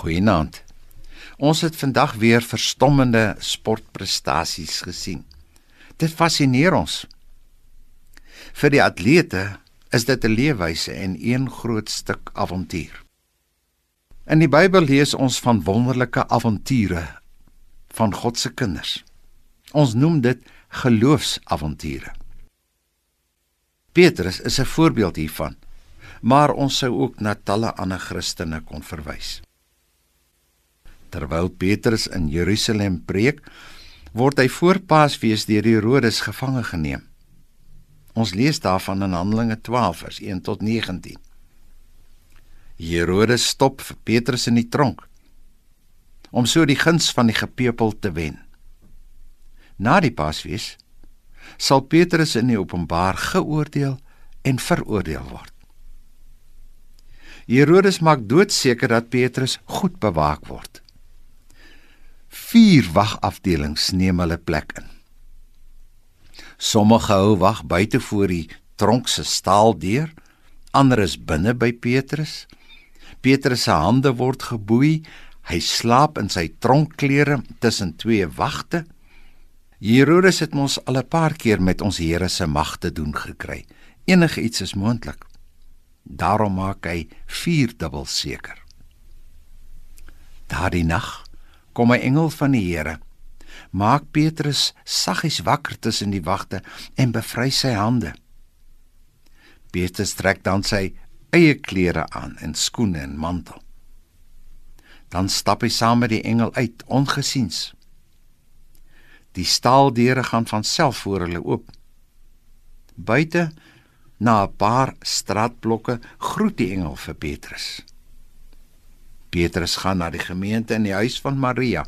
Goeienaand. Ons het vandag weer verstommende sportprestasies gesien. Dit fascineer ons. Vir die atlete is dit 'n leefwyse en een groot stuk avontuur. In die Bybel lees ons van wonderlike avonture van God se kinders. Ons noem dit geloofsavonture. Petrus is 'n voorbeeld hiervan, maar ons sou ook na talle ander Christene kon verwys. Terwyl Petrus in Jerusalem preek, word hy voor Paasfees deur Herodes gevange geneem. Ons lees daarvan in Handelinge 12 vers 1 tot 19. Herodes stop vir Petrus in die tronk om so die guns van die gepeopel te wen. Na die Paasfees sal Petrus in die openbaar geoordeel en veroordeel word. Herodes maak doodseker dat Petrus goed bewaak word. Vier wagafdelings neem hulle plek in. Sommige hou wag buite voor die tronk se staaldeur, ander is binne by Petrus. Petrus se hande word geboei, hy slaap in sy tronkklere tussen twee wagte. Herodes het ons al 'n paar keer met ons Here se mag te doen gekry. Enige iets is moontlik. Daarom maak hy vierdubbel seker. Daardie nag kom 'n engel van die Here. Maak Petrus saggies wakker tussen die wagte en bevry sy hande. Petrus trek dan sy eie klere aan en skoene en mantel. Dan stap hy saam met die engel uit ongesiens. Die staaldeure gaan van self voor hulle oop. Buite na 'n paar straatblokke groet die engel vir Petrus. Petrus gaan na die gemeente in die huis van Maria,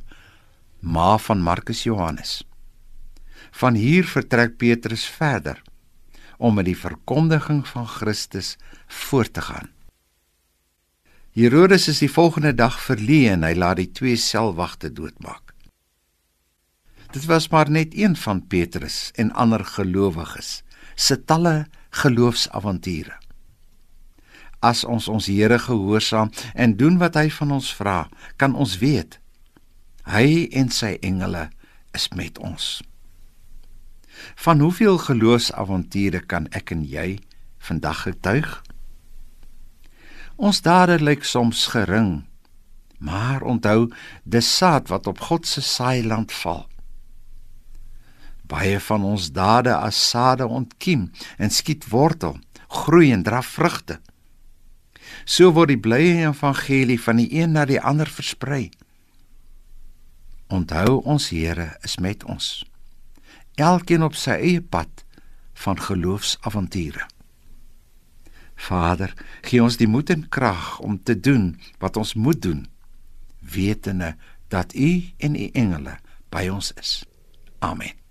ma van Markus Johannes. Van hier vertrek Petrus verder om met die verkondiging van Christus voort te gaan. Herodes is die volgende dag verleë en hy laat die twee selwagte doodmaak. Dit was maar net een van Petrus en ander gelowiges se talle geloofsavonture as ons ons Here gehoorsaam en doen wat hy van ons vra, kan ons weet hy en sy engele is met ons. Van hoeveel geloofsavonture kan ek en jy vandag getuig? Ons dade lyk soms gering, maar onthou, dis saad wat op God se saailand val. Baie van ons dade as sade ontkiem en skiet wortel, groei en dra vrugte. So word die blye evangelie van die een na die ander versprei. Onthou ons Here is met ons. Elkeen op sy eie pad van geloofsavonture. Vader, gee ons die moed en krag om te doen wat ons moet doen, wetende dat U en U engele by ons is. Amen.